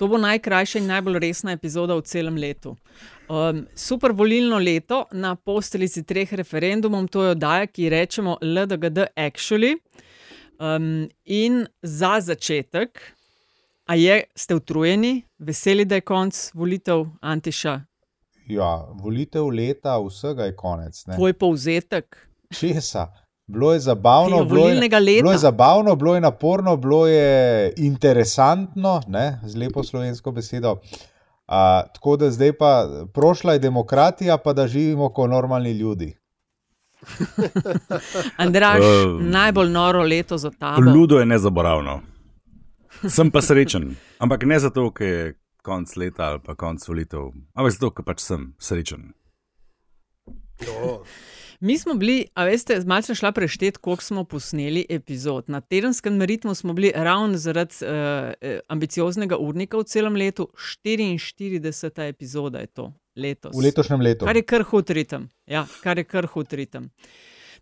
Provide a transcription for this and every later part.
To bo najkrajša in najbolj resna epizoda v celem letu. Um, super volilno leto na posteljici treh referendumov, to je oddaja, ki ji rečemo LDGD Actually. Um, in za začetek, a je, ste utrujeni, veseli, da je konc volitev Antiša? Ja, volitev leta, vsega je konec. Ne? Tvoj povzetek. Česa? Bilo je zabavno, bilo je, bilo je zabavno, bilo je naporno, bilo je interesantno, ne, z lepo slovensko besedo. A, tako da zdaj pa prošla je demokratija, pa da živimo kot normalni ljudi. Andraš, Um, najbolj noro leto za tabo. Ludo je nezaboravno. Sem pa srečen, ampak ne zato, ker je konc leta ali pa konc volitev, ampak zato, ker pač sem srečen. Mi smo bili, a veste, malce šla preštet, koliko smo posneli epizod. Na tedenskem ritmu smo bili ravno zaradi uh, ambicioznega urnika v celem letu, 44. epizoda je to letos. V letošnjem letu. Kar je kar hud ritem. Ja, kar je kar hud ritem.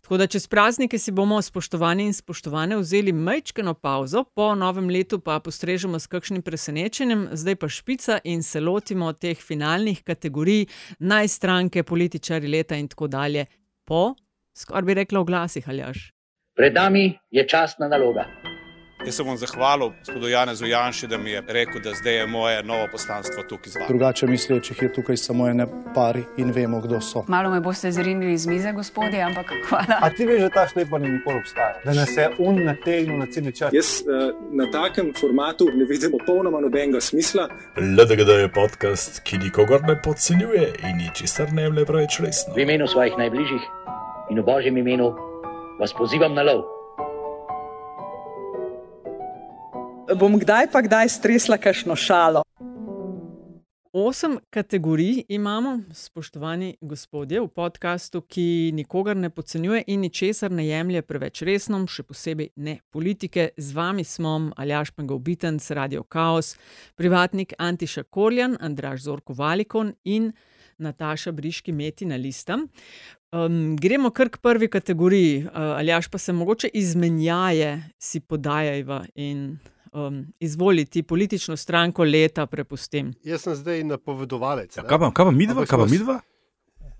Tako da čez praznike si bomo, spoštovani in spoštovane, vzeli majčkeno pauzo, po novem letu pa postrežemo s kakšnim presenečenjem, zdaj pa špica in se lotimo teh finalnih kategorij, najstranke, političari leta in tako dalje. Po, skoraj bi rekla, v glasih ali až. Pred nami je časna naloga. Jaz se bom zahvalil gospodu Janezu Janši, da mi je rekel, da zdaj je moje novo poslanstvo tukaj z vami. Drugače mislečih je tukaj samo ene pari in vemo, kdo so. Malo me boste zrinili iz mize, gospodje, ampak hvala. A ti veš, da ta šlepanje nikoli obstaja, da nas je un nategnil na cel čas. Jaz uh, na takem formatu ne vidim popolnoma nobenega smisla. LDGD je podcast, ki nikogar ne podcenjuje in ničesar ne jemlje preveč resno. V imenu svojih najbližjih in v božjem imenu vas pozivam na lov. Bom kdaj pa kdaj stresla kašno šalo. Osem kategorij imamo, spoštovani gospodje, v podkastu, ki nikogar ne podcenjuje in ničesar ne jemlje preveč resno, še posebej ne politike. Z vami smo Aljaš Pengovitenc, Radio Chaos, privatnik Antiša Korjan, Andraš Zorko Valikon in Nataša Briški Meti na listam. Um, gremo kar k prvi kategoriji, uh, Aljaš pa se mogoče izmenjaje si podajajva in um, izvoliti politično stranko leta prepustim. Jaz sem zdaj napovedovalec. Ja, kaj pa, kaj pa midva, Ampak kaj pa smo s- midva?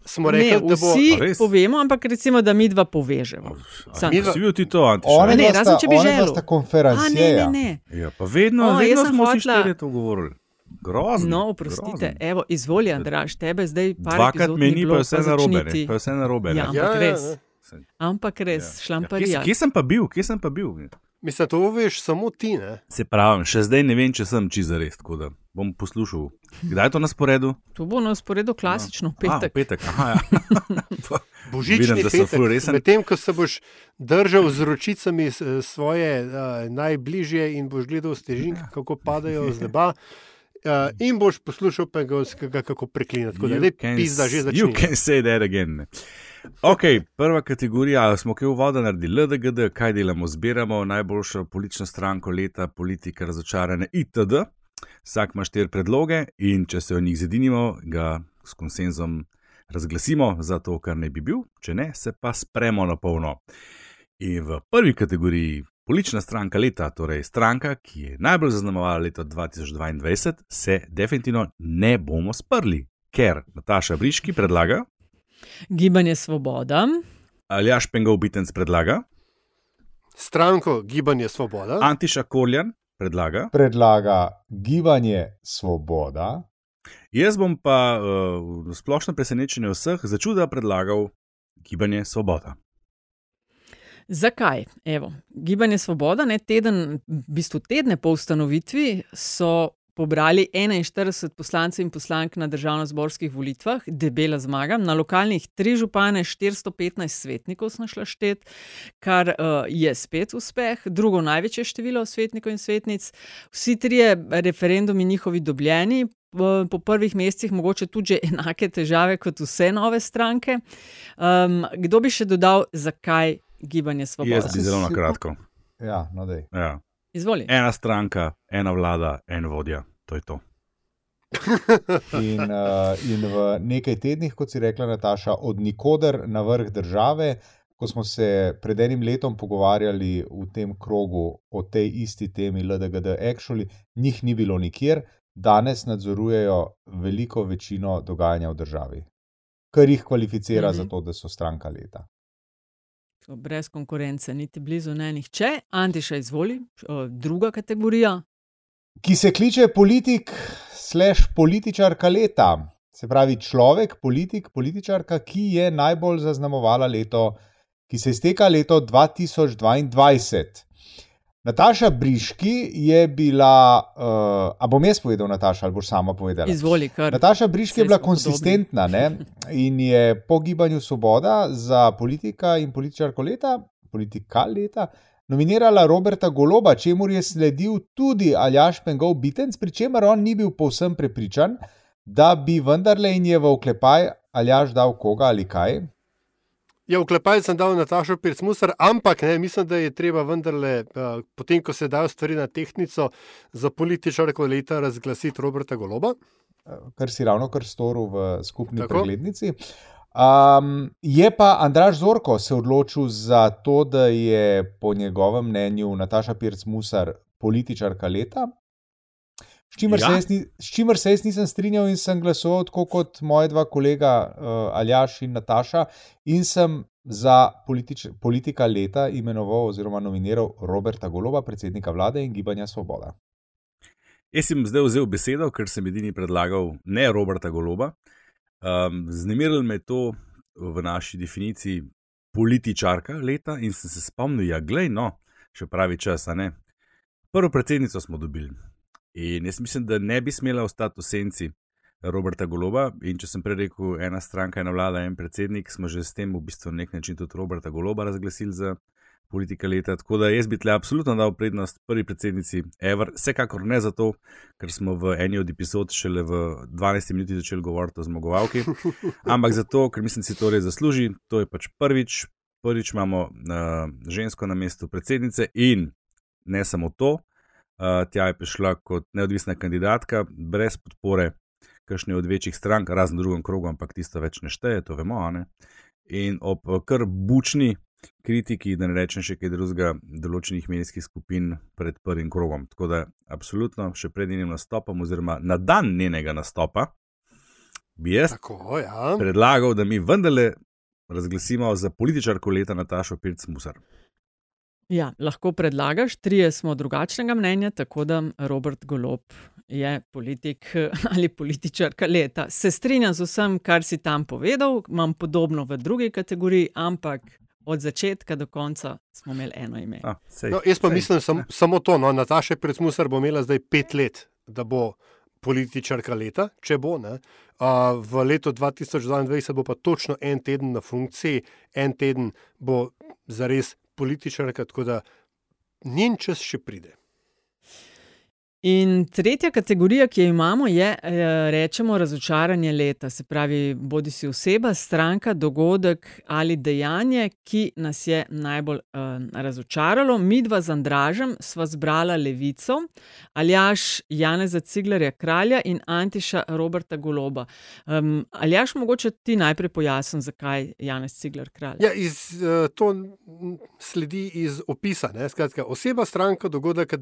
Smo rekli, ne, da bo vsi res? povemo, ampak recimo, da mi dva povežemo. Sam. Midva... Si bil ti to, Antiš? One Ne, dva razen če bi dva želel. Ja, pa vedno, O, vedno smo si hotela- štiri to govorili. Grozno. No, oprostite, evo, izvoli, Andraš, tebe zdaj par Dvakrat epizod me ni, bilo, pa je vse narobe, ne, začni ti. pa vse narobe. ne. Ja, ampak Ja, ja, res. ne. Ampak res, Ja, šlamparija. kje, kje sem pa bil, kje sem pa bil? Mislim, to veš samo ti. Ne? Se pravi, še zdaj ne vem, če sem čisto res, tako da bom poslušal. Kdaj je to na sporedu? To bo na sporedu klasično, v A, petek. petek. Aha, ja. Božični Vidim, da sem petek, ful resen. Medtem, ko se boš držal z ročicami svoje uh, najbližje in boš gledal stežinke, kako padajo z neba. Uh, in boš poslušal Pengovskega, kako preklina. Tako da ne can pizda, že s- začne. You can say that again. ne. Ok, prva kategorija, smo kaj uvoda naredili, LDGD, kaj delamo, zbiramo najboljšo politično stranko leta, politike razočarane itd. Vsak ima štiri predloge in če se o njih zedinimo, ga s konsenzom razglasimo za to, kar ne bi bil, če ne, se pa spremo na polno. In v prvi kategoriji politična stranka leta, torej stranka, ki je najbolj zaznamovala leto 2022, se definitivno ne bomo sprli, ker Nataša Briški predlaga, Gibanje Svoboda, Aljaš Pengov Bitenc predlaga, Stranko Gibanje Svoboda. Antiša Korjan predlaga, Predlaga gibanje Svoboda. jaz bom pa uh, v splošno presenečenje vseh začuda predlagal gibanje Svoboda. Zakaj? Evo, Gibanje Svoboda, ne teden, v bistvu tedne po ustanovitvi, so pobrali 41 poslancev in poslank na državno-zborskih volitvah, debela zmaga, na lokalnih tri župane, 415 svetnikov smo šla štet, kar uh, je spet uspeh, drugo največje število svetnikov in svetnic, vsi trije referendumi njihovi dobljeni. Po prvih mesecih mogoče tudi enake težave kot vse nove stranke. Um, kdo bi še dodal, zakaj gibanje Svoboda? Jaz bi zelo na kratko. Ja, no dej. Ja. Izvoli. Ena stranka, ena vlada, en vodja, to je to. In, uh, in v nekaj tednih, kot si rekla, Nataša, od nikoder na vrh države, ko smo se pred enim letom pogovarjali v tem krogu o tej isti temi LDGD Actually, njih ni bilo nikjer, danes nadzorujejo veliko večino dogajanja v državi, kar jih kvalificira -hmm. za to, da so stranka leta. Brez konkurence, niti blizu ne nihče. Antiša izvoli, druga kategorija. Ki se kliče politik, slash političarka leta. Se pravi, človek, politik, političarka, ki je najbolj zaznamovala leto, ki se izteka leto 2022. Nataša Briški je bila, uh, a bom jaz povedal, Nataša, ali boš sama povedala? Izvoli, kar. Nataša Briški je bila konsistentna ne? in je po gibanju Svoboda za politika in političarko leta, politika leta, nominirala Roberta Goloba, čemu je sledil tudi Aljaš Pengov Bitenc, pri čemer on ni bil povsem prepričan, da bi vendarle in je v oklepaj Aljaš dal koga ali kaj. Ja, v klepaj sem dal Natašo Pircmusar, ampak ne, mislim, da je treba vendarle, uh, potem ko se dajo stvari na tehnico, za političarko leta razglasiti Roberta Goloba. Kar si ravno kar storil v skupni Tako? preglednici. Um, je pa Andraš Zorko se odločil za to, da je po njegovem mnenju Nataša Pircmusar političarka leta. S čimer, ja. se ni, s čimer se jaz nisem strinjal in sem glasoval tako kot moja dva kolega uh, Aljaš in Nataša, in sem za politič, politika leta imenoval oziroma nominiral Roberta Goloba, predsednika vlade in gibanja Svoboda. Jaz sem zdaj vzel besedo, ker sem edini predlagal ne Roberta Goloba. Um, Znemiril me je to v naši definiciji političarka leta in sem se spomnil, ja, glej, no, še pravi čas, a ne. Prvo predsednico smo dobili, In jaz mislim, da ne bi smela ostati v senci Roberta Goloba. In če sem prej rekel, ena stranka, ena vlada, en predsednik, smo že s tem v bistvu na nek način tudi Roberta Goloba razglasili za politika leta. Tako da jaz bi tle absolutno dal prednost prvi predsednici Ever. Vsekakor ne zato, ker smo v eni od epizod šele v 12 minuti začeli govoriti o zmagovalki, ampak zato, ker mislim, si to res zasluži. To je pač prvič. Prvič imamo uh, žensko na mestu predsednice in ne samo to, tja je prišla kot neodvisna kandidatka, brez podpore kakšne od večjih strank, razen v drugem krogu, ampak tisto več ne šteje, to vemo. Ne? In ob kar bučni kritiki, da ne rečem še kaj drugega, določenih medijskih skupin pred prvim krogom. Tako da, absolutno, še pred njenim nastopom, oziroma na dan njenega nastopa, bi jaz Tako, ja. predlagal, da mi vendarle razglasimo za političarko leta Natašo Pirc Musar. Ja, lahko predlagaš, trije smo drugačnega mnenja, tako da Robert Golob je politik ali političarka leta. Se strinjam z vsem, kar si tam povedal, imam podobno v drugi kategoriji, ampak od začetka do konca smo imeli eno ime. A, sej, no, jaz pa sej, mislim sam, samo to, no, Nataša Predsmusar bo imela zdaj pet let, da bo političarka leta, če bo. Ne. V letu 2022 bo pa točno en teden na funkciji, en teden bo zares političarka, tako da njen čas še pride. In tretja kategorija, ki jo imamo, je eh, rečemo razočaranje leta. Se pravi, bodi si oseba, stranka, dogodek ali dejanje, ki nas je najbolj uh, razočaralo. Mi dva z Andražem sva zbrala levico, Aljaš Janeza Ciglarja kralja in Antiša Roberta Goloba. Um, Aljaš, mogoče ti najprej pojasni, zakaj Janez Ciglar kralj. Ja, iz, uh, to sledi iz opisa. Skratka, oseba, stranka, dogodek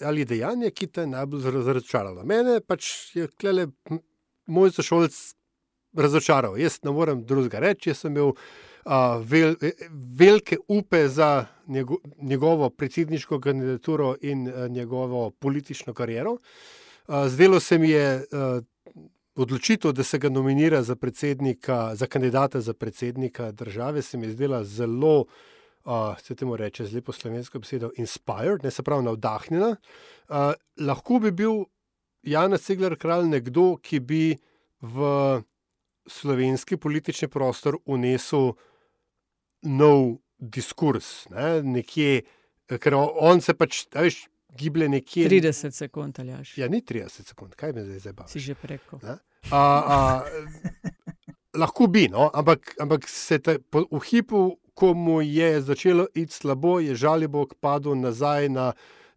ali dejanje, ki te najbolj razočaralo. Mene pač je klele moj sošolc razočaral. Jaz ne morem drugega reči. Jaz sem imel uh, vel, velike upe za njego, njegovo predsedniško kandidaturo in uh, njegovo politično kariero. Uh, zdelo se mi je. Uh, Odločitev, da se ga nominira za za kandidata za predsednika države, se mi je zdela zelo uh, se temu reče z lepo slovensko besedo, inspired, ne se pravi navdahnjena. Uh, lahko bi bil Jan Ciglar kralj nekdo, ki bi v slovenski politični prostor unesel nov diskurs. Ne? Nekje, ker on se pač, veš, giblje nekje. 30 sekund ali až. Ja, ni 30 sekund, kaj me zdaj zabava. Si že preko. A, a, lahko bi, no? ampak, ampak se te, po, v hipu ko mu je začelo iti slabo, je žalibok padel nazaj na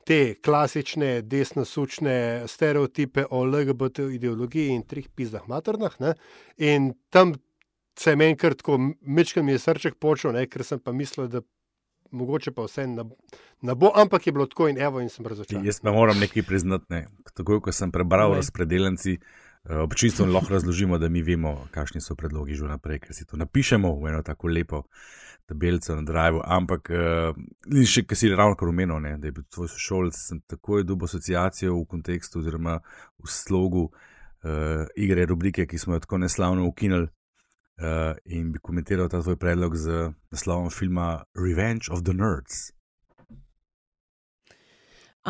te klasične desno-sučne stereotipe o LGBT ideologiji in trih pizzah maternah. Ne? In tam se je meni kar tako, mečkam je srček počel, ne? ker sem pa mislil, da mogoče pa vse ne, ne bo, ampak je bilo tako in evo in sem razočaran. Jaz pa moram nekaj priznati. Ne. Takoj, ko sem prebral razpredeljenci, občinstvo lahko razložimo, da mi vemo, kakšni so predlogi že naprej, ker si to napišemo v eno tako lepo tabelico na Drive. Ampak, uh, še kaj si ravno kar omenil, da je bil tvoj sošolc, sem takoj dobil asociacijo v kontekstu oziroma v slogu uh, igre, rubrike, ki smo jo tako neslavno ukinili. Uh, in bi komentiral ta tvoj predlog z naslovom filma Revenge of the Nerds.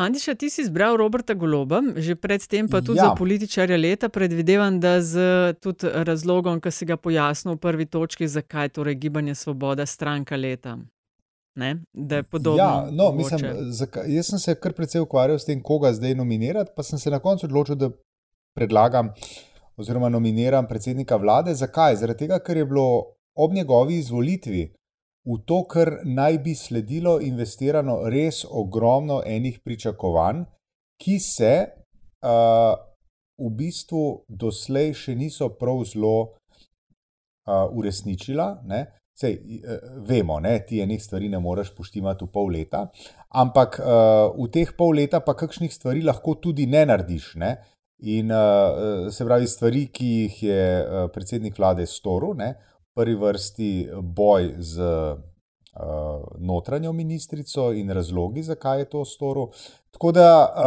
Andiša, ti si izbral Roberta Goloba, že predtem pa tudi ja. za političarja leta. Predvidevam, da z tudi razlogom, ki si ga pojasnil v prvi točki, zakaj torej gibanje Svoboda stranka leta. Ne? Da je podobno. Ja, no, mislim, zakaj, jaz sem se kar precej ukvarjal s tem, koga zdaj nominirati, pa sem se na koncu odločil, da predlagam oziroma nominiram predsednika vlade. Zakaj? Zaradi tega, ker je bilo ob njegovi izvolitvi v to, kar naj bi sledilo, investirano res ogromno enih pričakovanj, ki se uh, v bistvu doslej še niso prav zelo uh, uresničila. Ne? Sej, vemo, da ti enih stvari ne moreš poštivati v pol leta, ampak uh, v teh pol leta pa kakšnih stvari lahko tudi ne narediš. Ne? In uh, se pravi, stvari, ki jih je predsednik vlade storil, ne? Prvi vrsti boj z uh, notranjo ministrico in razlogi, zakaj je to storil. Tako da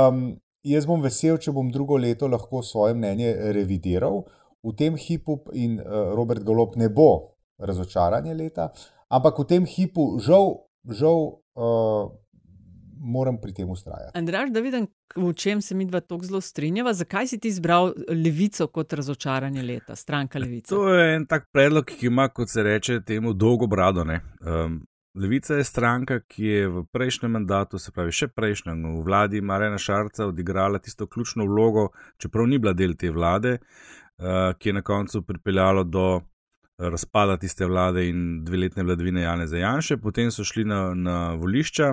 um, jaz bom vesel, če bom drugo leto lahko svoje mnenje revidiral. V tem hipu in uh, Robert Golop ne bo razočaranje leta, ampak v tem hipu žal, žal uh, moram pri tem ustrajati. Andraš, da vidim, v čem se mi dva tako zelo strinjava. Zakaj si ti izbral levico kot razočaranje leta, stranka levica? To je en tak predlog, ki ima, kot se reče, temu dolgo brado. Um, levica je stranka, ki je v prejšnjem mandatu, se pravi še prejšnjem, v vladi Marena Šarca odigrala tisto ključno vlogo, čeprav ni bila del te vlade, uh, ki je na koncu pripeljalo do. Razpada tiste vlade in dveletne vladavine Jana Zajanša, potem so šli na, na volišča,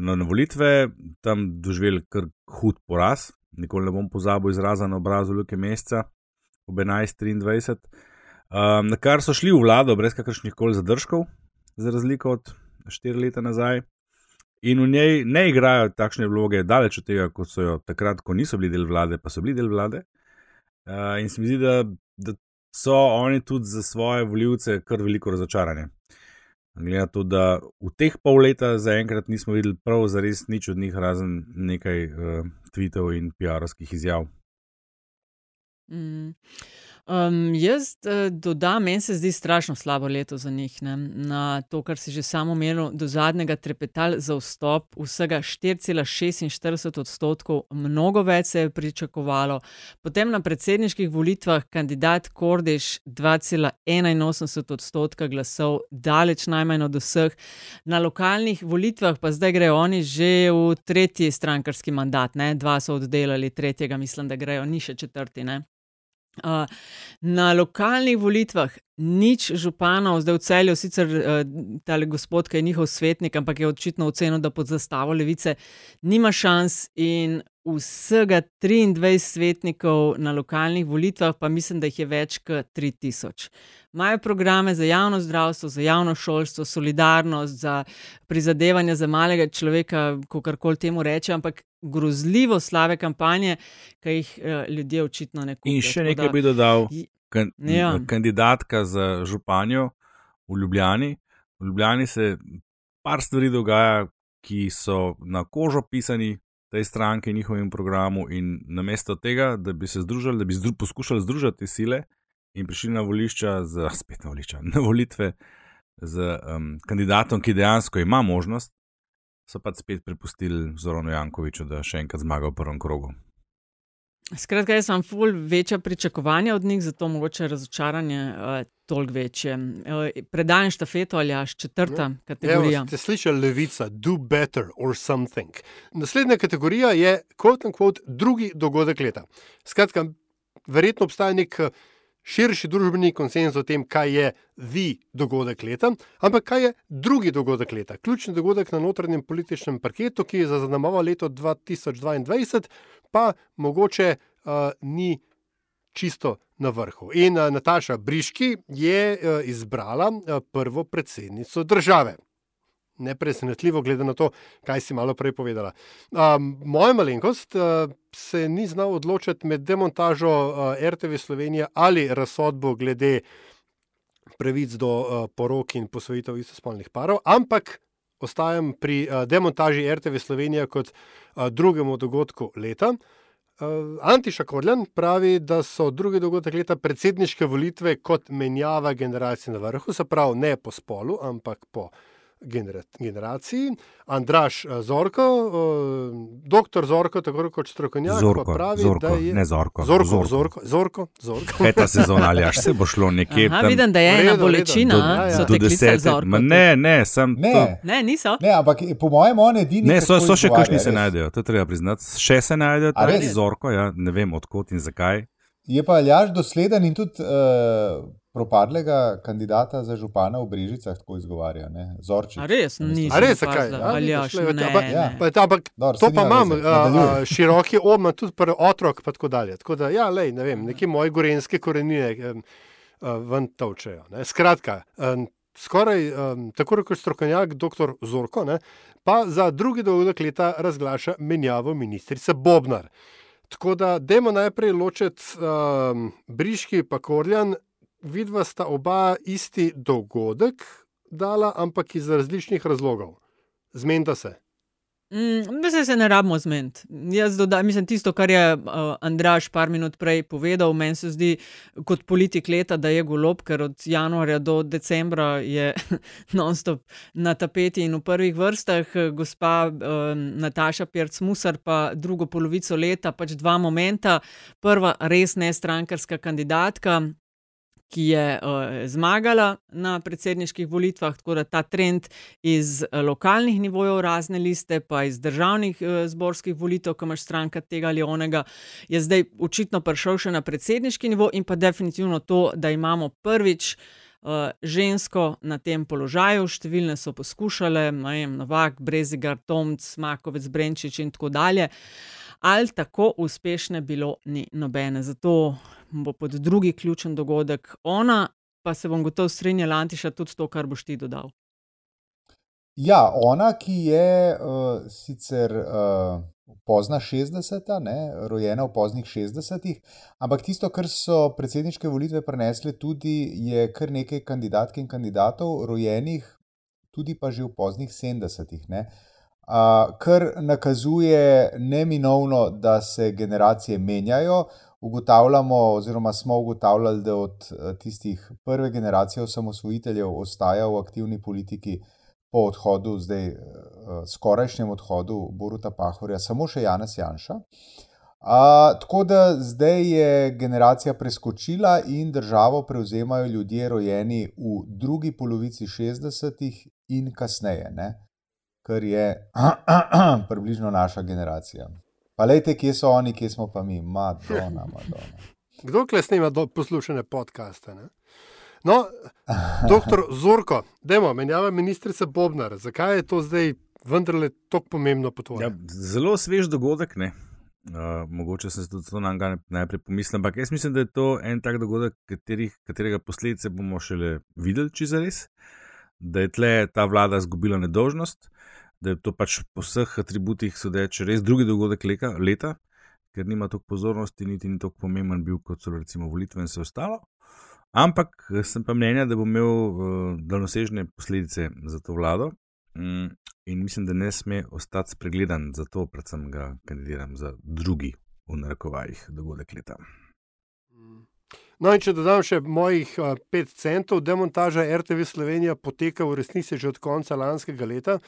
no, na volitve, tam doživeli kar hud poraz. Nikoli ne bom pozabil izraza na obrazu Luke Meseca ob 11:23, um, na kar so šli v vlado brez kakršnih koli zadržkov, za razliko od 4 leta nazaj. In v njej ne igrajo takšne vloge, daleč od tega, kot so jo takrat, ko niso bili del vlade, pa so bili del vlade. Uh, in se mi zdi, da, da so oni tudi za svoje voljivce kar veliko razočaranje. Glede na to, da v teh pol leta zaenkrat nismo videli prav za res nič od njih, razen nekaj uh, tweetov in PR-ovskih izjav. Mm. Um, jaz uh, dodam, meni se zdi strašno slabo leto za njih. Ne? Na to, kar si že samo omenil, do zadnjega trepetal za vstop, vsega 4,46 odstotkov, mnogo več se je pričakovalo. Potem na predsedniških volitvah kandidat Kordeš 2,81 odstotka glasov, daleč najmanj od vseh. Na lokalnih volitvah pa zdaj grejo oni že v tretji strankarski mandat, ne? dva so oddelali, tretjega mislim, da grejo, ni še četrti. Ne? Na lokalnih volitvah nič županov, zdaj v celju, sicer uh, ta gospod, ki je njihov svetnik, ampak je očitno ocenil, da pod zastavo levice nima šans, in vsega 23 svetnikov na lokalnih volitvah, pa mislim, da jih je več kot 3000. Imajo programe za javno zdravstvo, za javno šolstvo, solidarnost, za prizadevanje za malega človeka, kako koli temu reče, ampak grozljivo slave kampanje, ki jih uh, ljudje očitno ne kupijo. In še nekaj bi dodal, kan, ja. kandidatka za županjo v Ljubljani. V Ljubljani se par stvari dogaja, ki so na kožo pisani tej stranki in njihovem programu, in namesto tega, da bi se združili, da bi zdru, poskušali združiti sile in prišli na volišča, z, spet na volišča, na volitve z um, kandidatom, ki dejansko ima možnost, so pa spet prepustili Zoronu Jankoviču, da še enkrat zmaga v prvem krogu. Skratka, jaz imam ful večja pričakovanja od njih, zato mogoče razočaranje uh, toliko večje. Uh, Predajam štafeto ali až četrta no. kategorija. Evo, ste slišali levica, do better or something. Naslednja kategorija je, quote unquote, drugi dogodek leta. Skratka, verjetno obstaja nek. Uh, širši družbeni konsens o tem, kaj je the dogodek leta, ampak kaj je drugi dogodek leta, ključni dogodek na notranjem političnem parketu, ki je zaznamoval leto 2022, pa mogoče uh, ni čisto na vrhu. In uh, Nataša Briški je uh, izbrala uh, prvo predsednico države. nepresenetljivo, glede na to, kaj si malo prej povedala. Um, moja malenkost uh, se ni znal odločiti med demontažo uh, RTV Slovenije ali razsodbo glede pravic do uh, porok in posvojitev istospolnih parov, ampak ostajam pri uh, demontaži RTV Slovenije kot uh, drugemu dogodku leta. Uh, Antiša Korjan pravi, da so drugi dogodek leta predsedniške volitve kot menjava generacije na vrhu, se pravi ne po spolu, ampak po generaciji. Andraš Zorko, uh, doktor Zorko, tako kot strokovnjak, Zorko, pravi, Zorko, da je ne Zorko. Zorko, Zorko. Zorko, Zorko, Zorko. Kaj ta sezona ali až se bo šlo nekje Aha, tam? vidim, da je ena bolečina, redu. Ja, ja. so do. Ma Ne, ne, sem Ne. to. Ne, niso. Ne, ampak po mojem, on edini. Ne, so, so še kakšni se najdejo, to treba priznati. Še se najdejo, ta? Zorko, ja, ne vem odkot in zakaj. Je pa Aljaš dosleden in tudi uh, propadlega kandidata za župana v Brežicah tako izgovarja. Ne? Zorčič. A res, nisem A res, zakaj? Ja, Aljaš, ne. ampak- Ja. Pa, ampak Dobro, to saj pa imam, nadaljuj. široki obma tudi pri otrok, pa tako dalje. Tako da, ja, lej, ne vem, neke moje gorenske korenine um, uh, ven tolčejo. Ne. Skratka, um, skoraj um, tako rekoč strokovnjak, dr. Zorko, ne, pa za drugi dogodek leta razglaša menjavo ministrice Bobnar. Tako da, dajmo najprej ločiti um, Briški in Korjan, vidva sta oba isti dogodek dala, ampak iz različnih razlogov. Zmenta se. Mm, Mislim, se ne rabimo zmeniti. Jaz dodam, mislim, tisto, kar je uh, Andraš par minut prej povedal, meni se zdi kot politik leta, da je golob, ker od januarja do decembra je non-stop na tapeti in v prvih vrstah, gospa uh, Nataša Pirc-Musar pa drugo polovico leta, pač dva momenta. Prva res ne strankarska kandidatka, ki je uh, zmagala na predsedniških volitvah, tako da ta trend iz uh, lokalnih nivojev razne liste, pa iz državnih uh, zborskih volitev, ko imaš stranka tega ali onega, je zdaj očitno prišel še na predsedniški nivo in pa definitivno to, da imamo prvič. Žensko na tem položaju, številne so poskušale, vem, Novak, Brezigar, Tomc, Makovec, Brenčič in tako dalje, ali tako uspešne bilo ni nobene. Zato bo pod drugi ključen dogodek ona, pa se bom gotovo strinjala, Antiša, tudi to, kar boš ti dodal. Ja, ona, ki je uh, sicer uh, pozna 60-ta, rojena v poznih 60-ih, ampak tisto, kar so predsedniške volitve prenesle, tudi je kar nekaj kandidatk in kandidatov, rojenih tudi pa že v poznih 70-ih. Uh, kar nakazuje neminovno, da se generacije menjajo. Ugotavljamo, oziroma smo ugotavljali, da od eh, tistih prve generacije osamosvojiteljev ostaja v aktivni politiki po odhodu, zdaj eh, skorajšnjem odhodu Boruta Pahorja, samo še Janez Janša. A, tako da zdaj je generacija preskočila in državo prevzemajo ljudje rojeni v drugi polovici 60-ih in kasneje, ne? kar je približno naša generacija. Pa lejte, kje so oni, kje smo pa mi, Madonna, Madonna. Kdo kle snima do poslušane podcaste? Ne? No, doktor Zorko, dajmo, menjava ministrica Bobnar. Zakaj je to zdaj vendarle tako pomembno po tvojem? Ja, zelo svež dogodek, ne. Uh, mogoče sem se tudi to na njega najprej pomislil, ampak jaz mislim, da je to en tak dogodek, katerih, katerega posledice bomo šele videli, če za res. Da je tle ta vlada izgubila nedožnost, da je to pač po vseh atributih sodeč res drugi dogodek leka, leta, ker nima toliko pozornosti, niti ni tako pomemben bil kot so recimo volitve in vse ostalo. Ampak sem pa mnenja, da bo imel uh, daljnosežne posledice za to vlado. Mm, in mislim, da ne sme ostati spregledan, zato predvsem ga kandidiram za drugi, v narekovajih, dogodek leta. No, in če dodam še mojih uh, 5 centov, demontaža RTV Slovenija poteka v resnici že od konca lanskega leta.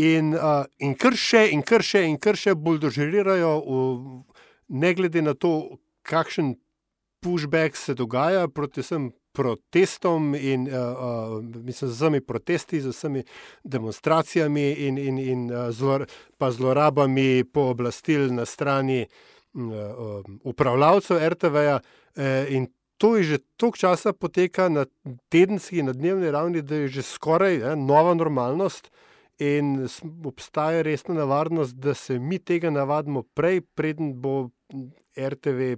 In, uh, in kar še, in kar še, in kar še buldožerirajo, v, ne glede na to, kakšen pushback se dogaja proti vsem protestom in uh, uh, mislim, z vsemi protesti, z vsemi demonstracijami in, in, in uh, zlor, pa zlorabami pooblastil na strani uh, uh, upravljavcev RTV-ja. Uh, in to je že toliko časa poteka na tedenski na dnevni ravni, da je že skoraj eh, nova normalnost. In obstaja resna nevarnost, da se mi tega navadimo prej, preden bo RTV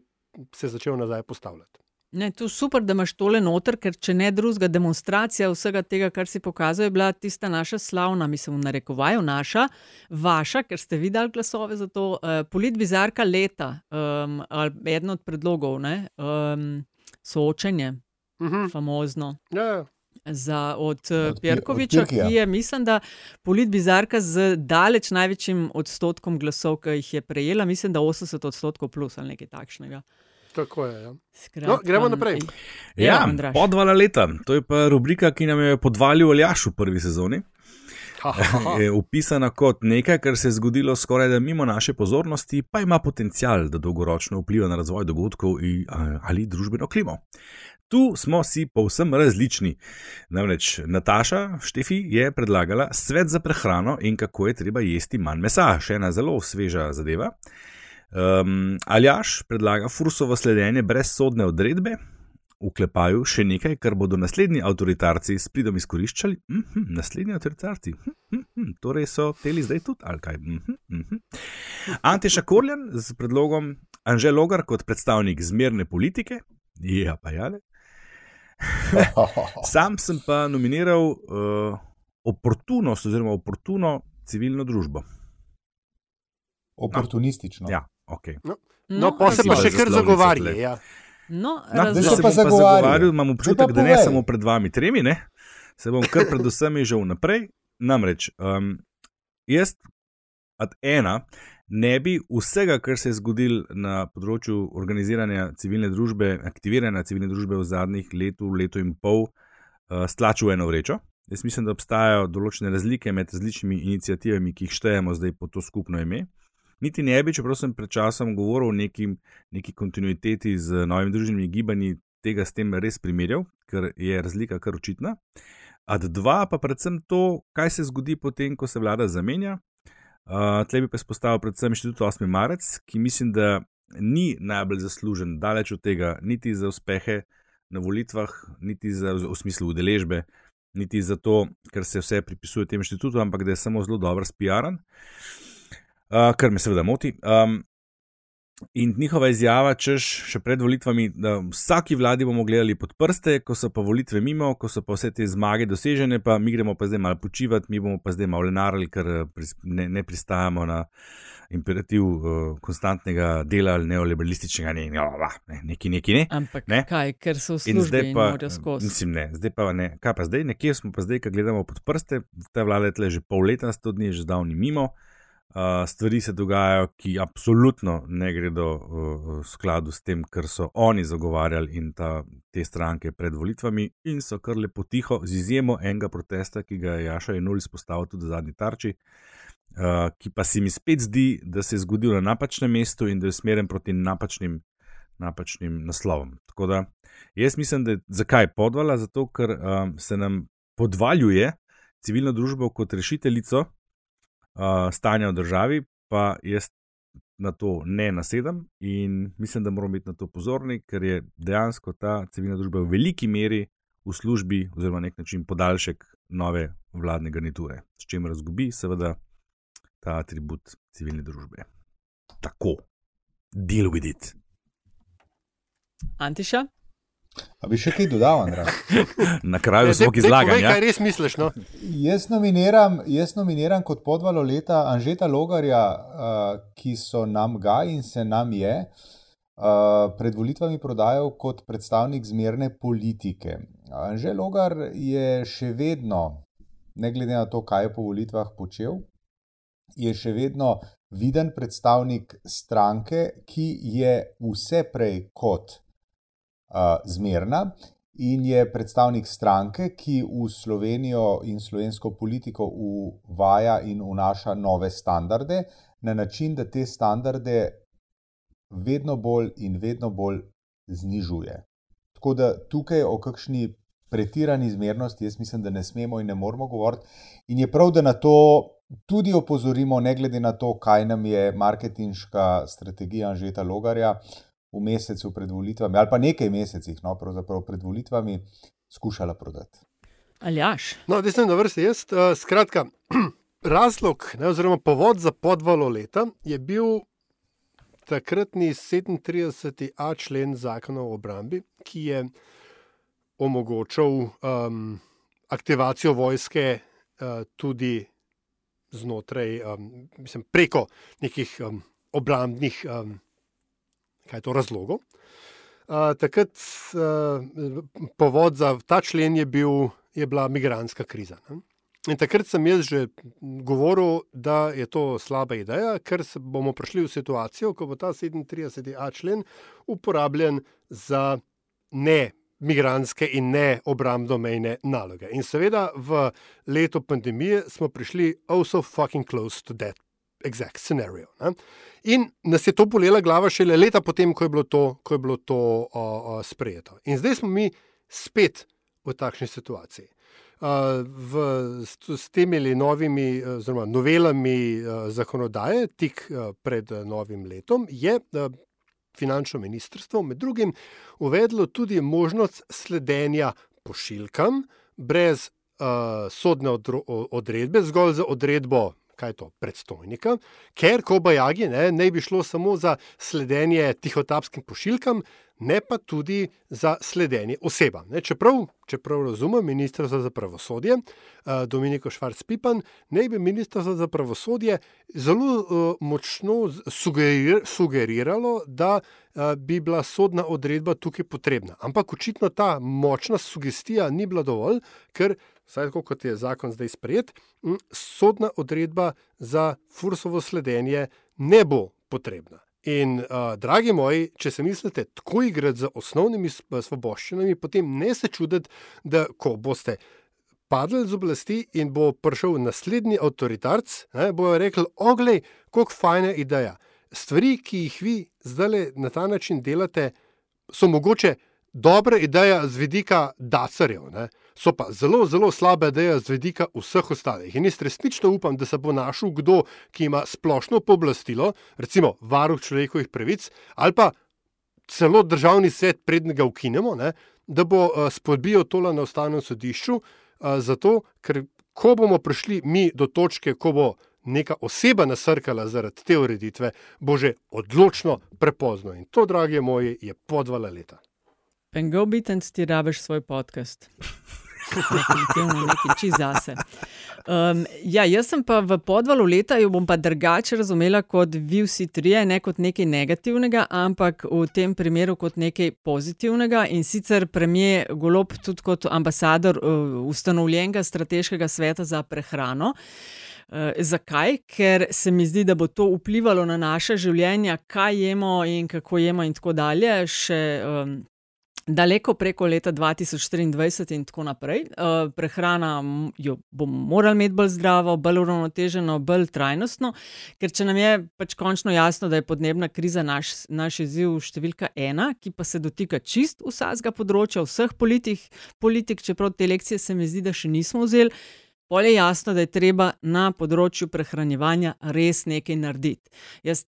se začel nazaj postavljati. Ne, to je super, da imaš tole noter, ker če ne drugega, demonstracija vsega tega, kar si pokazal, je bila tista naša slavna, mislim, v narekovaju naša, vaša, ker ste videli glasove za to, uh, politbizarka leta, um, ali eden od predlogov, ne, um, soočenje, uh -huh. famozno. Ja, ja. Za, od od Pirkoviča, ki je, mislim, da politbizarka z daleč največjim odstotkom glasov, ki jih je prejela, mislim, da 80 odstotkov plus ali nekaj takšnega. Tako je. Ja. Skratka, no, gremo naprej. Ja, podvala leta. To je pa rubrika, ki nam je podvalil Aljaš v prvi sezoni. Je upisana kot nekaj, kar se je zgodilo skoraj da mimo naše pozornosti, pa ima potencial, da dolgoročno vpliva na razvoj dogodkov ali družbeno klimo. Tu smo si povsem različni. Namreč Nataša Štefi je predlagala svet za prehrano in kako je treba jesti manj mesa, še ena zelo sveža zadeva. Um, Aljaš predlaga fursovo sledenje brez sodne odredbe, uklepaju še nekaj, kar bodo naslednji avtoritarci s pridom izkoriščali. Mm -hmm, naslednji avtoritarci, mm -hmm, torej so teli zdaj tudi ali kaj. Mm -hmm, mm -hmm. Anteša Korljan z predlogom Anžel Logar kot predstavnik zmerne politike, ja pa jale. Sam sem pa nominiral uh, oportunost oziroma oportuno civilno družbo. Oportunistično. No. Ja, okay. No, no, no pa se pa še kar zagovarja. Ja. No, no, da se pa zagovarjal, imam občutek, da ne samo pred vami tremi, ne? se bom kar predvsem že vnaprej. Namreč, um, jaz, ad ena, ne bi vsega, kar se je zgodilo na področju organiziranja civilne družbe, aktiviranja civilne družbe v zadnjih letu, letu in pol, uh, stlačil v eno vrečo. Jaz mislim, da obstajajo določene razlike med različnimi inicijativami, ki jih štejemo zdaj pod to skupno ime. Niti ne bi, čeprav sem pred časom govoril o neki, neki kontinuiteti z novimi družbenimi gibanji, tega s tem res primerjal, ker je razlika kar očitna. Ad dva pa predvsem to, kaj se zgodi potem, ko se vlada zamenja, Uh, Tle bi pa izpostavil predvsem inštitut 8. marec, ki mislim, da ni najbolj zaslužen, daleč od tega, niti za uspehe na volitvah, niti za, v smislu udeležbe, niti za to, ker se vse pripisuje tem inštitutu, ampak da je samo zelo dobro spijaran, uh, kar me seveda moti. Um, In njihova izjava, češ še pred volitvami, da vsaki vladi bomo gledali pod prste, ko so pa volitve mimo, ko so pa vse te zmage dosežene, pa mi gremo pa zdaj malo počivati, mi bomo pa zdaj malo lenarili, ker eh, ne, ne pristajamo na imperativ uh, konstantnega dela ali neoliberalističnega, ne, ne, ne, neki, neki, ne. Ampak ne? kaj, ker so vsi zdaj pa, mislim, ne, zdaj pa ne, kaj pa zdaj, nekje smo pa zdaj, ko gledamo pod prste, ta vlada je tle že pol leta, sto dni je že zdavni mimo. Uh, stvari se dogajajo, ki absolutno ne gredo v uh, skladu s tem, kar so oni zagovarjali in ta, te stranke pred volitvami, in so kar lepo tiho, z izjemo enega protesta, ki ga je Jaša Enul izpostavil tudi v zadnji tarči, uh, ki pa se mi spet zdi, da se je zgodil na napačnem mestu in da je smeren proti napačnim, napačnim naslovom. Tako da jaz mislim, da je zakaj podvala? Zato, ker um, se nam podvaljuje civilno družbo kot rešiteljico uh, stanja v državi, pa jaz na to ne nasedam in mislim, da moramo biti na to pozorni, ker je dejansko ta civilna družba v veliki meri v službi oziroma nek način podaljšek nove vladne garniture, s čimer razgubi seveda ta atribut civilne družbe. Tako, deal with it. Antiša? A bi še kaj dodal, Andrej? Na kraju smo izlagali. Kaj res misliš? No? Jaz, nominiram, jaz nominiram kot podvalo leta Anžeta Logarja, uh, ki so nam ga in se nam je uh, pred volitvami prodajal kot predstavnik zmerne politike. Anžet Logar je še vedno, ne glede na to, kaj je po volitvah počel, je še vedno viden predstavnik stranke, ki je vse prej kot zmerna in je predstavnik stranke, ki v Slovenijo in slovensko politiko uvaja in vnaša nove standarde, na način, da te standarde vedno bolj in vedno bolj znižuje. Tako da tukaj o kakšni pretirani zmernosti, jaz mislim, da ne smemo in ne moramo govoriti. In je prav, da na to tudi opozorimo, ne glede na to, kaj nam je marketinška strategija Anžeta Logarja uh, v mesecu pred volitvami, ali pa nekaj mesecih, no, pred volitvami, skušala prodati. Aljaš. No, da sem na vrsti jaz. Uh, skratka, razlog, ne, oziroma povod za podvalo leta je bil takratni 37a člen zakona o obrambi, ki je omogočal um, aktivacijo vojske uh, tudi znotraj, um, mislim, preko nekih um, obrambnih um, to, razlogov. Uh, takrat uh, povod za ta člen je, bil, je bila migranska kriza. Ne? In takrat sem jaz že govoril, da je to slaba ideja, ker bomo prišli v situacijo, ko bo ta 37a člen uporabljen za ne migranske in ne obrambno-mejne naloge. In seveda v letu pandemije smo prišli also fucking close to that exact scenario. Ne? In nas je to bolela glava šele leta potem, ko je bilo to, je bilo to uh, uh, sprejeto. In zdaj smo mi spet v takšni situaciji. Uh, v, s, s temi novimi oziroma novelami uh, zakonodaje, tik uh, pred novim letom, je finančno ministrstvo med drugim uvedlo tudi možnost sledenja pošiljkam brez uh, sodne odredbe, zgolj za odredbo. Kaj je to, predstojnika, ker ko bajagi ne, ne bi šlo samo za sledenje tihotapskim pošiljkam, ne pa tudi za sledenje osebam. Ne, čeprav, čeprav razumem, ministrstvo za pravosodje, uh, Dominiko Švarc-Pipan, ne bi ministrstvo za pravosodje zelo uh, močno sugerir, sugeriralo, da uh, bi bila sodna odredba tukaj potrebna. Ampak očitno ta močna sugestija ni bila dovolj, ker, vsaj tako kot je zakon zdaj sprejet, sodna odredba za fursovo sledenje ne bo potrebna. In, uh, dragi moji, če se mislite tako igrati z osnovnimi svoboščinami, potem ne se čuditi, da ko boste padli z oblasti in bo prišel naslednji avtoritarc, ne, bojo rekli: Oglej, kako fajna ideja. Stvari, ki jih vi zdaj na ta način delate, so mogoče dobra ideja z vidika dacarjev so pa zelo, zelo slabe ideje z vedika vseh ostalih. In jaz resnično upam, da se bo našel kdo, ki ima splošno pooblastilo, recimo varuh človekovih pravic ali pa celo državni svet, prednega ga ukinemo, ne, da bo uh, spodbijal tole na ustavnem sodišču, uh, zato ker ko bomo prišli mi do točke, ko bo. Neka oseba nasrkala zaradi te ureditve, bo že odločno prepozno. In to, dragi moji, je podvala leta. Pengo Bitens, ti rabiš svoj podcast. Definitivno nekaj čez zase. Um, ja, jaz sem pa v podvalu leta, jo bom pa drugače razumela kot vi vsi trije, ne kot nekaj negativnega, ampak v tem primeru kot nekaj pozitivnega. In sicer premijer Golob, tudi kot ambasador uh, ustanovljenega strateškega sveta za prehrano. Uh, zakaj? Ker se mi zdi, da bo to vplivalo na naše življenje, kaj jemo in kako jemo, in tako dalje. Še, um, daleko preko leta 2023 in tako naprej. Uh, prehrana jo bomo morali imeti bolj zdravo, bolj uravnoteženo, bolj trajnostno, ker če nam je pač končno jasno, da je podnebna kriza naš, naš izziv številka ena, ki pa se dotika čist vsega področja, vseh politik, politik, čeprav te lekcije se mi zdi, da še nismo vzeli. Pol je jasno, da je treba na področju prehranjevanja res nekaj narediti. Jaz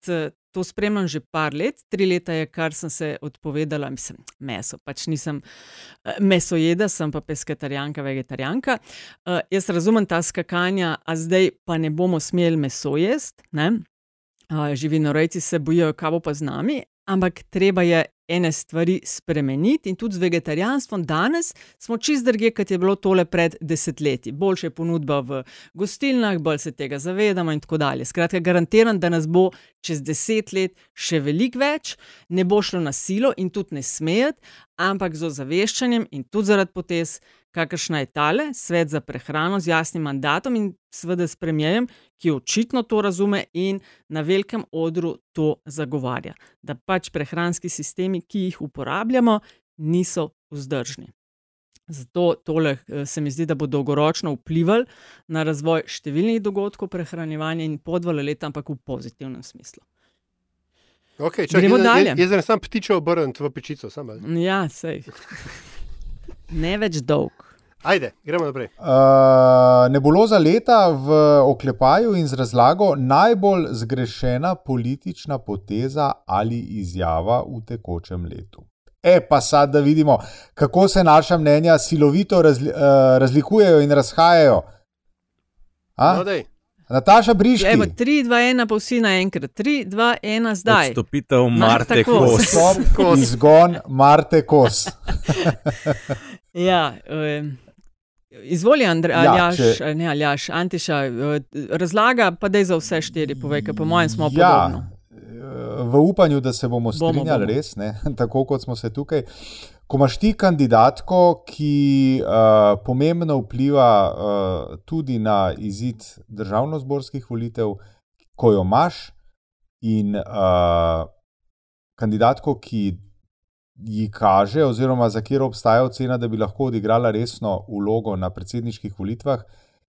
to spremljam že par let, tri leta je, kar sem se odpovedala, mislim, meso. Pač nisem eh, mesojeda, sem pa pesketarijanka, vegetarijanka. Uh, jaz razumem ta skakanja, a zdaj pa ne bomo smeli meso jesti. Uh, živinorejci se bojijo, kaj bo pa z nami, ampak treba je ene stvari spremeniti in tudi z vegetarijanstvom. Danes smo čist druge, kot je bilo tole pred desetletji. Boljša je ponudba v gostilnah, bolj se tega zavedamo in tako dalje. Skratka, garantiram, da nas bo čez deset let še veliko več, ne bo šlo na silo in tudi ne smejati, ampak z ozaveščanjem in tudi zaradi potez, kakršna je tale, svet za prehrano z jasnim mandatom in seveda s premijem, ki očitno to razume in na velikem odru to zagovarja. Da pač prehranski sistemi, ki jih uporabljamo, niso vzdržni. Zato tole eh, se mi zdi, da bo dolgoročno vplival na razvoj številnih dogodkov prehranjevanja in podvale leta, ampak v pozitivnem smislu. Okay, čak, Gremo jaz, dalje. Jaz sem sam ptičev obrnjen v pečico. Ja, sej. Ne več dolg. Ajde, gremo naprej. Uh, nebuloza leta v oklepaju in z razlago najbolj zgrešena politična poteza ali izjava v tekočem letu. E, pa sad, da vidimo, kako se naša mnenja silovito razli, uh, razlikujejo in razhajajo. No, Nataša Briški. Evo, 3, 2, 1, pa vsi naenkrat. 3, 2, 1, zdaj. Odstopitev Marte Kos. Stop, izgon Marte Kos. ja, um, izvoli, Andrej, ja, Aljaš, če... ne Aljaš, Antiša, razlaga pa da je za vse štiri, povej, ker po mojem smo ja, podobno. V upanju, da se bomo strinjali, bomo, bomo. res, ne? tako kot smo se tukaj. Uh, ko imaš ti kandidatko, ki uh, pomembno vpliva uh, tudi na izid državno-zborskih volitev, ko jo imaš, in uh, kandidatko, ki ji kaže, oziroma za katero obstaja ocena, da bi lahko odigrala resno vlogo na predsedniških volitvah,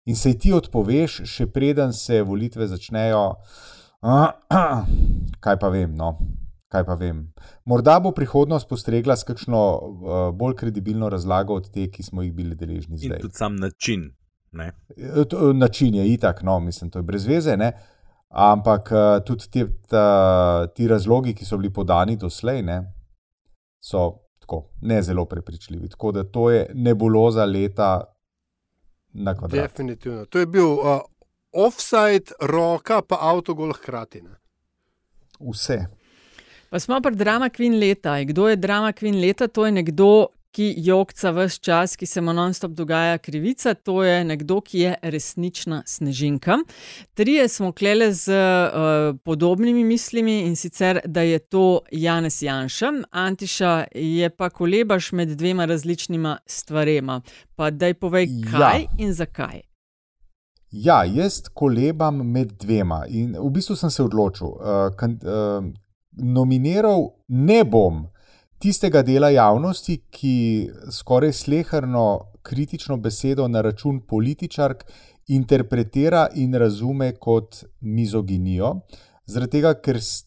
in se ti odpoveš, še preden se volitve začnejo. Uh, kaj pa vem, no kaj pa vem. Morda bo prihodnost postregla s kakšno uh, bolj kredibilno razlago od te, ki smo jih bili deležni zdaj. In tudi sam način. Ne? Eh, to, način je itak, no, mislim, to je brez veze. Ne? Ampak uh, tudi te, ta, ti razlogi, ki so bili podani doslej, ne, so tako ne zelo prepričljivi. Tako da to je nebuloza leta na kvadrat. Definitivno. To je bil uh, offside, roka, pa avtogol hkrati. Ne? Vse. Pa smo pri drama Queen leta. Kdo je drama Queen leta? To je nekdo, ki jokca vse čas, ki se mu non-stop dogaja krivica. To je nekdo, ki je resnična snežinka. Trije smo klele z uh, podobnimi mislimi in sicer, da je to Janes Janša, Antiša je pa kolebaš med dvema različnima stvarema. Pa daj povej, ja. kaj ja. in zakaj. Ja, jaz kolebam med dvema in v bistvu sem se odločil. Uh, kan, uh, nominiral ne bom tistega dela javnosti, ki skoraj slehrno kritično besedo na račun političark interpretira in razume kot mizoginijo, zaradi tega, ker s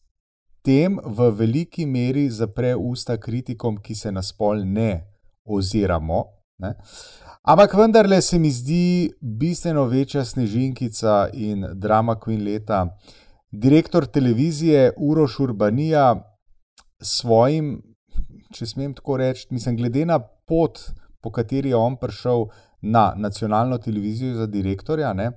tem v veliki meri zapre usta kritikom, ki se na spol ne oziramo. Ne? Ampak vendarle se mi zdi bistveno večja snežinkica in drama Queen leta direktor televizije Uroš Urbanija s svojim, če smem tako reči, mislim, glede na pot, po kateri je on prišel na nacionalno televizijo za direktorja. Ne,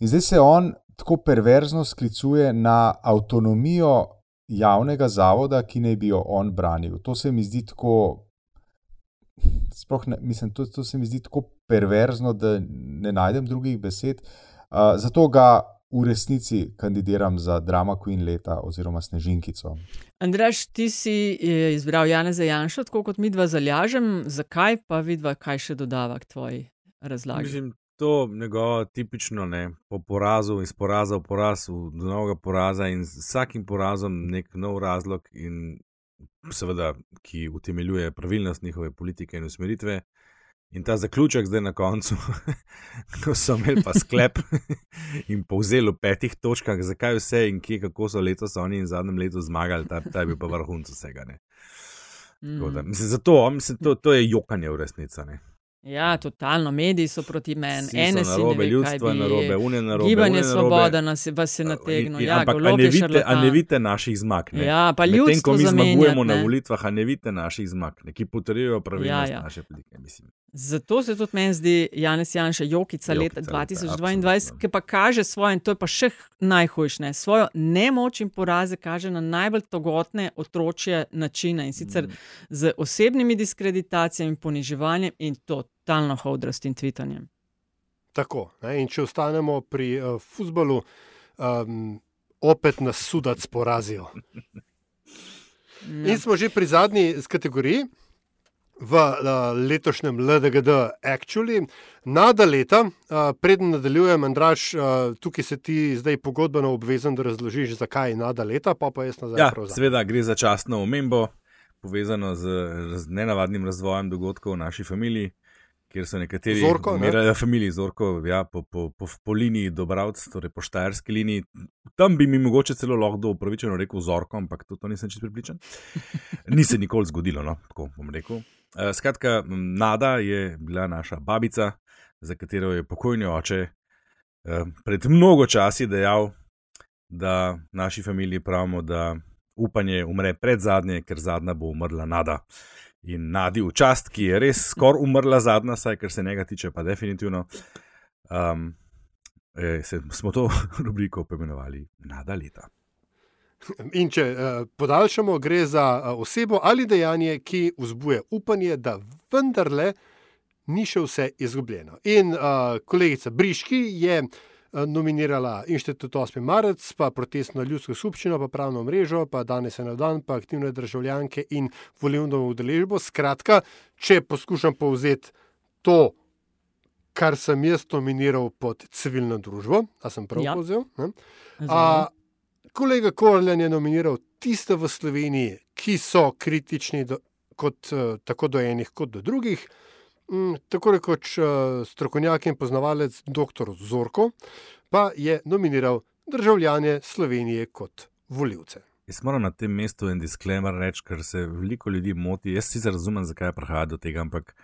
in zdaj se on tako perverzno sklicuje na avtonomijo javnega zavoda, ki naj bi jo on branil. To se mi zdi tako. Ne, mislim, to, to se mi zdi tako perverzno, da ne najdem drugih besed. Uh, zato ga v resnici kandidiram za Drama Queen leta oziroma Snežinkico. Andraš, ti si eh, izbral Jana Zajanša, tako kot mi dva zalažem. Zakaj pa vidva, kaj še dodava k tvoji razlagi? Mislim, to njegovo tipično ne, po porazu, iz poraza v poraz, do novega poraza in z vsakim porazom nek nov razlog in seveda, ki utemeljuje pravilnost njihove politike in usmeritve. In ta zaključek zdaj na koncu, ko so imeli pa sklep in povzeli v petih točkah, zakaj vse in kje, kako so letos oni in zadnjem letu zmagali, ta, ta je bil pa vrhunc vsega. Mm. Da, mislim, zato, mislim, to, to je jokanje v resnici. Ja, totalno, mediji so proti meni, ene so narobe, ne ljudstvo je narobe, une narobe. Gibanje svoboda nas vas je nategnilo. Ja, ampak ne vidite, ne vidite naših zmag. Ne? Ja, pa ljudstvo. Medtem, ko mi zmagujemo na volitvah, ne vidite naših zmag, ne? ki potrjujejo pravilnost ja, ja. naše politike. Mislim. Zato se tudi meni zdi Janes Janša jokica, jokica leta 2022, ki pa kaže svoje, in to je pa še najhujše, svojo nemoč in poraze kaže na najbolj togotne otročje načine in sicer mm. z osebnimi diskreditacijami, poniževanjem in totalno hodrostim tvitanjem. Tako, ne? in če ostanemo pri uh, futbalu, um, opet nas sudac porazijo. Ja. In smo že pri zadnji kategoriji v uh, letošnjem LDGD, actually. Nada leta, uh, preden nadaljujem, Andraš, uh, tukaj se ti zdaj pogodbeno obvezen, da razložiš, zakaj je nada leta, pa pa jaz nazaj. Ja, seveda gre za častno omembo, povezano z, z nenavadnim razvojem dogodkov v naši familiji. Ker so nekateri umirali, ne? familiji Zorko, ja, po, po, po, po liniji Dobravc, torej po štajerski liniji. Tam bi mi mogoče celo lahko upravičeno rekel Zorko, ampak to, to nisem čisto pripričan. Ni se nikoli zgodilo, no, tako bom rekel. Eh, skratka, Nada je bila naša babica, za katero je pokojni oče eh, pred mnogo časi dejal, da naši familiji pravimo, da upanje umre pred zadnje, ker zadnja bo umrla Nada. In Nadi v čast, ki je res skoraj umrla zadnja, saj kar se njega tiče, pa definitivno. Um, eh, se, smo to rubriko poimenovali Nada leta. In če uh, podaljšamo, gre za uh, osebo ali dejanje, ki vzbuja upanje, da vendarle ni še vse izgubljeno. In uh, kolegica Briški je uh, nominirala Inštitut 8. marec, pa protestno ljudsko skupščino, pa pravno mrežo, pa danes je na dan, pa aktivne državljanke in volivno udeležbo. Skratka, če poskušam povzeti to, kar sem jaz nominiral pod civilno družbo, a sem prav Ja. povzel. ne? A, kolega Korljan je nominiral tiste v Sloveniji, ki so kritični do, kot, eh, tako do enih kot do drugih. Mm, Tako rekoč eh, strokovnjak in poznavalec dr. Zorko pa je nominiral državljane Slovenije kot voljivce. Jaz moram na tem mestu en disclaimer reči, ker se veliko ljudi moti. Jaz sicer razumem, zakaj prihaja do tega, ampak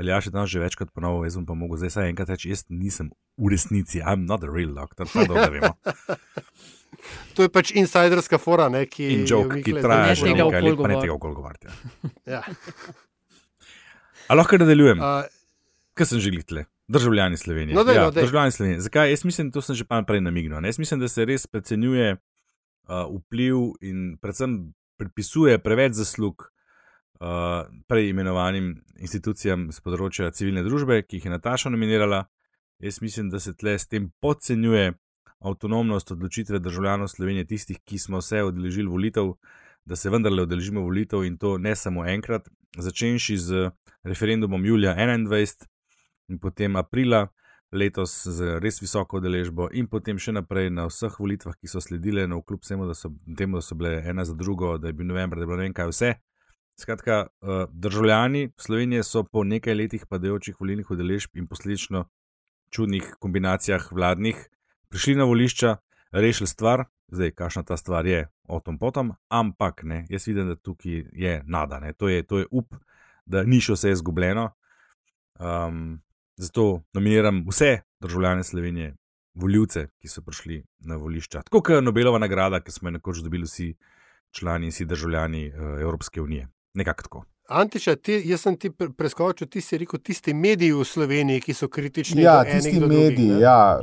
ali ja še tam že večkrat ponovil, jaz bom pa mogel zdaj vsaj enkrat reči, jaz nisem v resnici, I'm not a real doctor, to dobro vemo. To je pač insiderska fora, ne, ki In jo joke, ki traja že nekaj let, pa ne tega okoli govoriti. Ja. A lahko nadaljujem, A, kaj sem že glitle. Državljani Slovenije. No, daj, ja, no, daj. državljani Slovenije. Zakaj? Jaz mislim, to sem že pa prej namignil. ne. Jaz mislim, da se res precenjuje uh, vpliv in predvsem pripisuje preveč zaslug uh, prej imenovanim institucijam z področja civilne družbe, ki jih je Nataša nominirala. Jaz mislim, da se tle s tem podcenjuje avtonomnost odločitve državljanov Slovenije, tistih, ki smo se odeležili volitev, da se vendarle odeležimo volitev in to ne samo enkrat, začenši z referendumom julija 21 in potem aprila letos z res visoko udeležbo, in potem še naprej na vseh volitvah, ki so sledile, no, kljub vsemu, da so, temu, da so bile ena za drugo, da je bil november, da je bilo ne vem kaj vse. Skratka, eh, državljani Slovenije so po nekaj letih padajočih volilnih udeležb in posledično čudnih kombinacijah vladnih prišli na volišča, rešili stvar, zdaj, kakšna ta stvar je, o tom potom, ampak ne, jaz vidim, da tukaj je nada, ne, to je, to je up, da ni še vse izgubljeno. Um, zato nominiram vse državljane Slovenije, voljivce, ki so prišli na volišča. Tako kot Nobelova nagrada, ki smo jo nekoč dobili vsi člani in vsi državljani uh, Evropske unije. Nekako tako. Antiša, ti, jaz sem ti pre- preskočil, ti si rekel, tisti mediji v Sloveniji, ki so kritični. Ja, tisti mediji. Drugih, ja,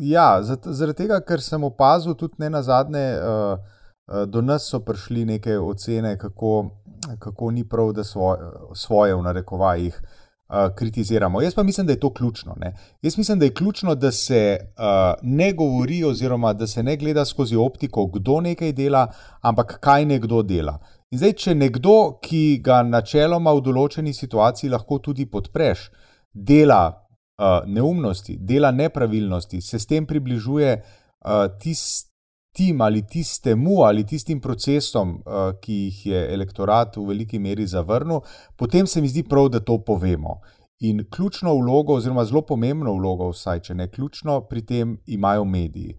ja, zaradi tega, ker sem opazil tudi ne na zadnje, uh, uh, do nas so prišli neke ocene, kako, kako ni prav, da svoje, svoje v narekovajih uh, kritiziramo. Jaz pa mislim, da je to ključno. Ne? Jaz mislim, da je ključno, da se uh, ne govori, oziroma da se ne gleda skozi optiko, kdo nekaj dela, ampak kaj nekdo dela. In zdaj, če nekdo, ki ga načeloma v določeni situaciji lahko tudi podpreš, dela uh, neumnosti, dela nepravilnosti, se s tem približuje uh, tistim ali tistemu ali tistim procesom, uh, ki jih je elektorat v veliki meri zavrnil, potem se mi zdi prav, da to povemo. In ključno vlogo, oziroma zelo pomembno vlogo, vsaj če ne ključno, pri tem imajo mediji.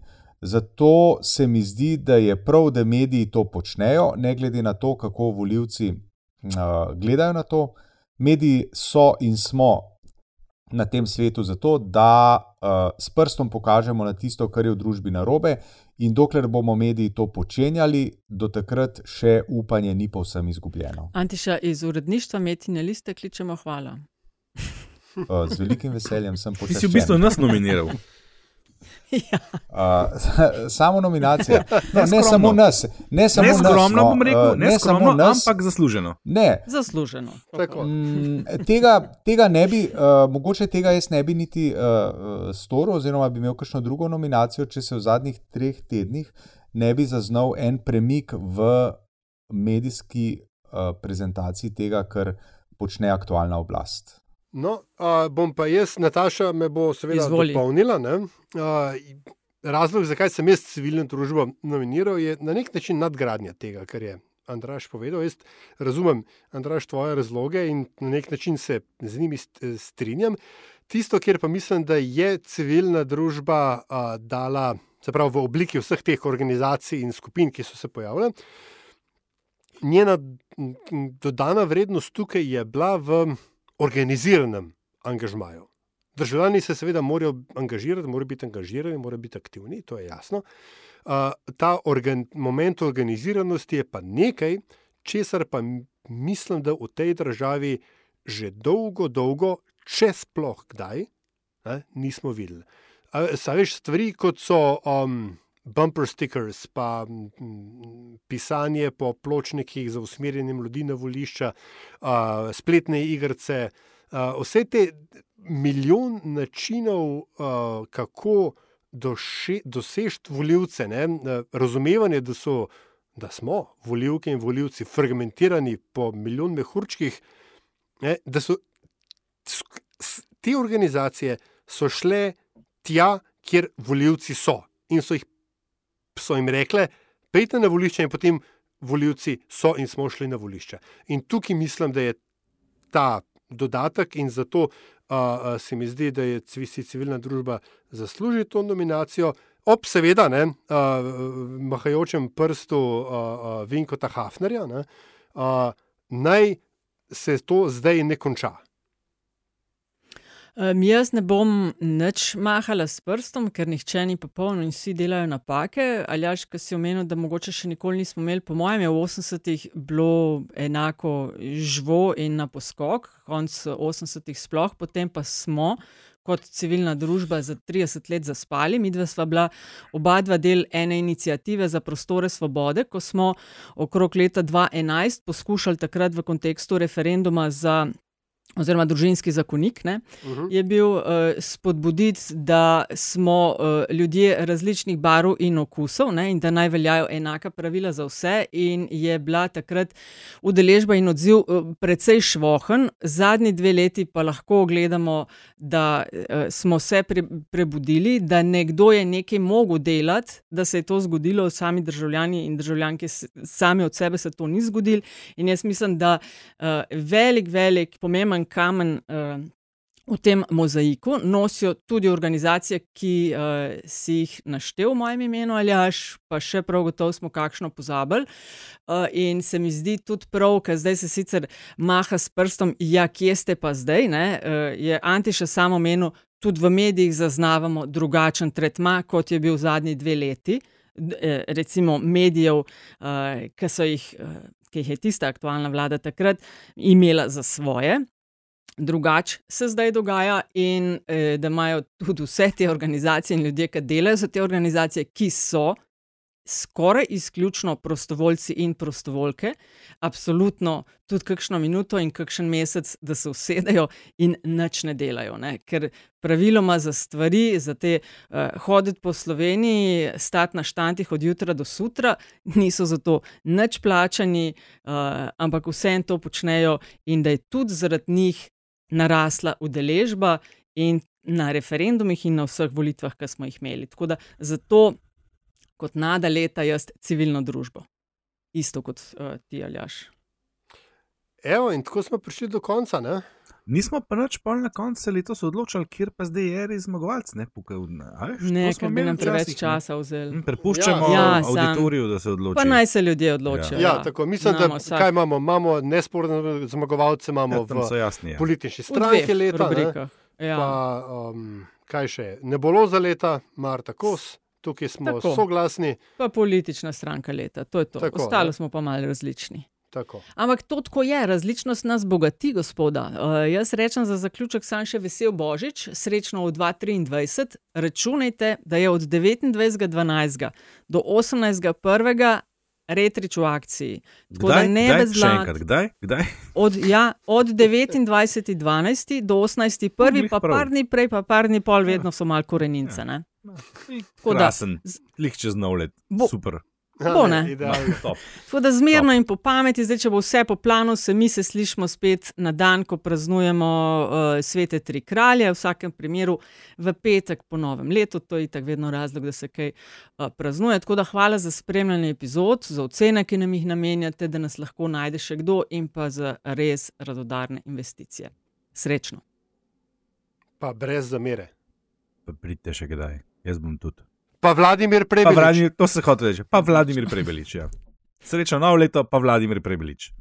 Zato se mi zdi, da je prav, da mediji to počnejo, ne glede na to, kako voljivci uh, gledajo na to. Mediji so in smo na tem svetu zato, da uh, s prstom pokažemo na tisto, kar je v družbi narobe, in dokler bomo mediji to počenjali, do takrat še upanje ni povsem izgubljeno. Antiša iz uredništva Metine liste kličemo hvala. Uh, z velikim veseljem sem Ti počaščen. si v bistvu nas nominiral. Ja. Uh, samo nominacija. No, ne Neskromno. samo nas, ne samo nas. Neskromno no, bom rekel, uh, ne ne skromno, samo nas, ampak zasluženo. Ne, Zasluženo. Tako. Mm, tega, tega ne bi, uh, mogoče tega jaz ne bi niti uh, storil, oziroma bi imel kakšno drugo nominacijo, če se v zadnjih treh tednih ne bi zaznal en premik v medijski uh, prezentaciji tega, kar počne aktualna oblast. No, a, bom pa jaz, Nataša, me bo seveda Izvoli. dopolnila. ne. A, razlog, zakaj sem jaz civilno družbo nominiral, je na nek način nadgradnja tega, kar je Andraš povedal. Jaz razumem, Andraš, tvoje razloge in na nek način se z njimi st- strinjam. Tisto, kjer pa mislim, da je civilna družba a, dala, se pravi v obliki vseh teh organizacij in skupin, ki so se pojavile, njena dodana vrednost tukaj je bila v organiziranem angažmaju. Državljani se seveda morajo angažirati, morajo biti angažirani, morajo biti aktivni, to je jasno. Uh, ta organ, moment organiziranosti je pa nekaj, česar pa mislim, da v tej državi že dolgo, dolgo, če sploh kdaj, ne, nismo videli. Saveš stvari, kot so um, bumper stickers, pa m, pisanje po pločnikih za usmerjenjem ljudi na volišča, spletne igrice, vse te milijon načinov, kako doseči voljivce, ne? razumevanje, da, so, da smo voljivke in voljivci fragmentirani po milijon mehurčkih, ne? da so te organizacije so šle tja, kjer voljivci so in so, jih, so jim rekle, pejte na volišče in potem voljivci so in smo šli na volišče. In tukaj mislim, da je ta dodatek in zato uh, se mi zdi, da je civilna družba zasluži to nominacijo. Ob seveda, ne, uh, mahajočem prstu uh, uh, Vinkota Hafnerja, ne, uh, naj se to zdaj ne konča. Um, jaz ne bom nič mahala s prstom, ker nihče ni popoln in vsi delajo napake. Ali jaš, ki si omenil, da mogoče še nikoli nismo imeli, po mojem, je v 80-ih bilo enako žvo in na poskok, konc 80-ih sploh, potem pa smo. Kot civilna družba za 30 let zaspali, mi dva sva bila oba dva del ene inicijative za prostore svobode, ko smo okrog leta 2011 poskušali takrat v kontekstu referenduma za oziroma družinski zakonik, ne, uh -huh. je bil uh, spodbuditi, da smo uh, ljudje različnih barv in okusov ne, in da naj veljajo enaka pravila za vse. In je bila takrat udeležba in odziv uh, precej švohen, zadnji dve leti pa lahko gledamo, da uh, smo se pre, prebudili, da nekdo je nekaj mogel delati, da se je to zgodilo, sami državljani in državljanke, sami od sebe se to ni zgodilo. In jaz mislim, da uh, velik, velik, pomemben kamen uh, v tem mozaiku nosijo tudi organizacije, ki uh, si jih naštel v mojem imenu, ali až pa še prav gotovo smo kakšno pozabili. Uh, in se mi zdi tudi prav, ker zdaj se sicer maha s prstom, ja, kje ste pa zdaj, ne, uh, je Antiša samo menil. Tudi v medijih zaznavamo drugačen tretma, kot je bil zadnji dve leti, recimo medijev, ki so jih, ki jih je tista aktualna vlada takrat imela za svoje drugače se zdaj dogaja, in eh, da imajo tudi vse te organizacije in ljudje, ki delajo za te organizacije, ki so skoraj izključno prostovoljci in prostovoljke, absolutno tudi kakšno minuto in kakšen mesec, da se usedejo in nič ne delajo. Ne? Ker praviloma za stvari, za te uh, hoditi po Sloveniji, stati na štantih od jutra do sutra, niso za to nič plačani, uh, ampak vse en to počnejo in da je tudi zaradi njih narasla udeležba in na referendumih in na vseh volitvah, ki smo jih imeli. Tako da zato, kot nada leta, jaz civilno družbo, isto kot uh, ti, Aljaš. Evo, in tako smo prišli do konca. Ne? Nismo pa več pol na koncu letos odločili, kje pa zdaj je res zmagovalec. Ne, Pukaj, ne ker bi nam preveč časa vzeli. Hm, prepuščamo ja, ja, auditoriju, da se odloči. Pa naj se ljudje odločijo. Ja, ja. tako mislim, da vsak... kaj imamo, imamo nesporne zmagovalce, imamo ja, v jasni, ja. politični stranki leta. Ja. Pa, um, kaj še? Ne bolo za leta, Marta Kos. Tukaj smo tako. soglasni. Pa politična stranka leta, to je to. Tako, Ostalo ne? smo pa malo različni. Tako. Ampak to tako je, različnost nas bogati, gospoda. Uh, jaz rečem za zaključek, sam še vesel Božič, srečno v 2023. Računajte, da je od 29.12. do 18.1. retrič v akciji. Tako kdaj, da ne kdaj, bez zlata. Kdaj? kdaj? Od, ja, od 29.12. do 18.1. pa par dni prej, pa par dni pol, vedno so malo korenince. Ja. Krasen, lih čez nov let. Bo, Super. Bo, ne, Tako da zmerno top. in po pameti, zdaj, če bo vse po planu, se mi se slišimo spet na dan, ko praznujemo uh, svete tri kralje, v vsakem primeru v petek po novem letu, to je tako vedno razlog, da se kaj uh, praznuje. Tako da hvala za spremljanje epizod, za ocene, ki nam jih namenjate, da nas lahko najde še kdo in pa za res radodarne investicije. Srečno. Pa brez zamere. Pa pridite še kdaj, jaz bom tudi. Pa Vladimir Prebelič. Pa Vladimir, to se hoče reči, pa Vladimir Prebelič. Ja. Srečno novo leto, pa Vladimir Prebelič.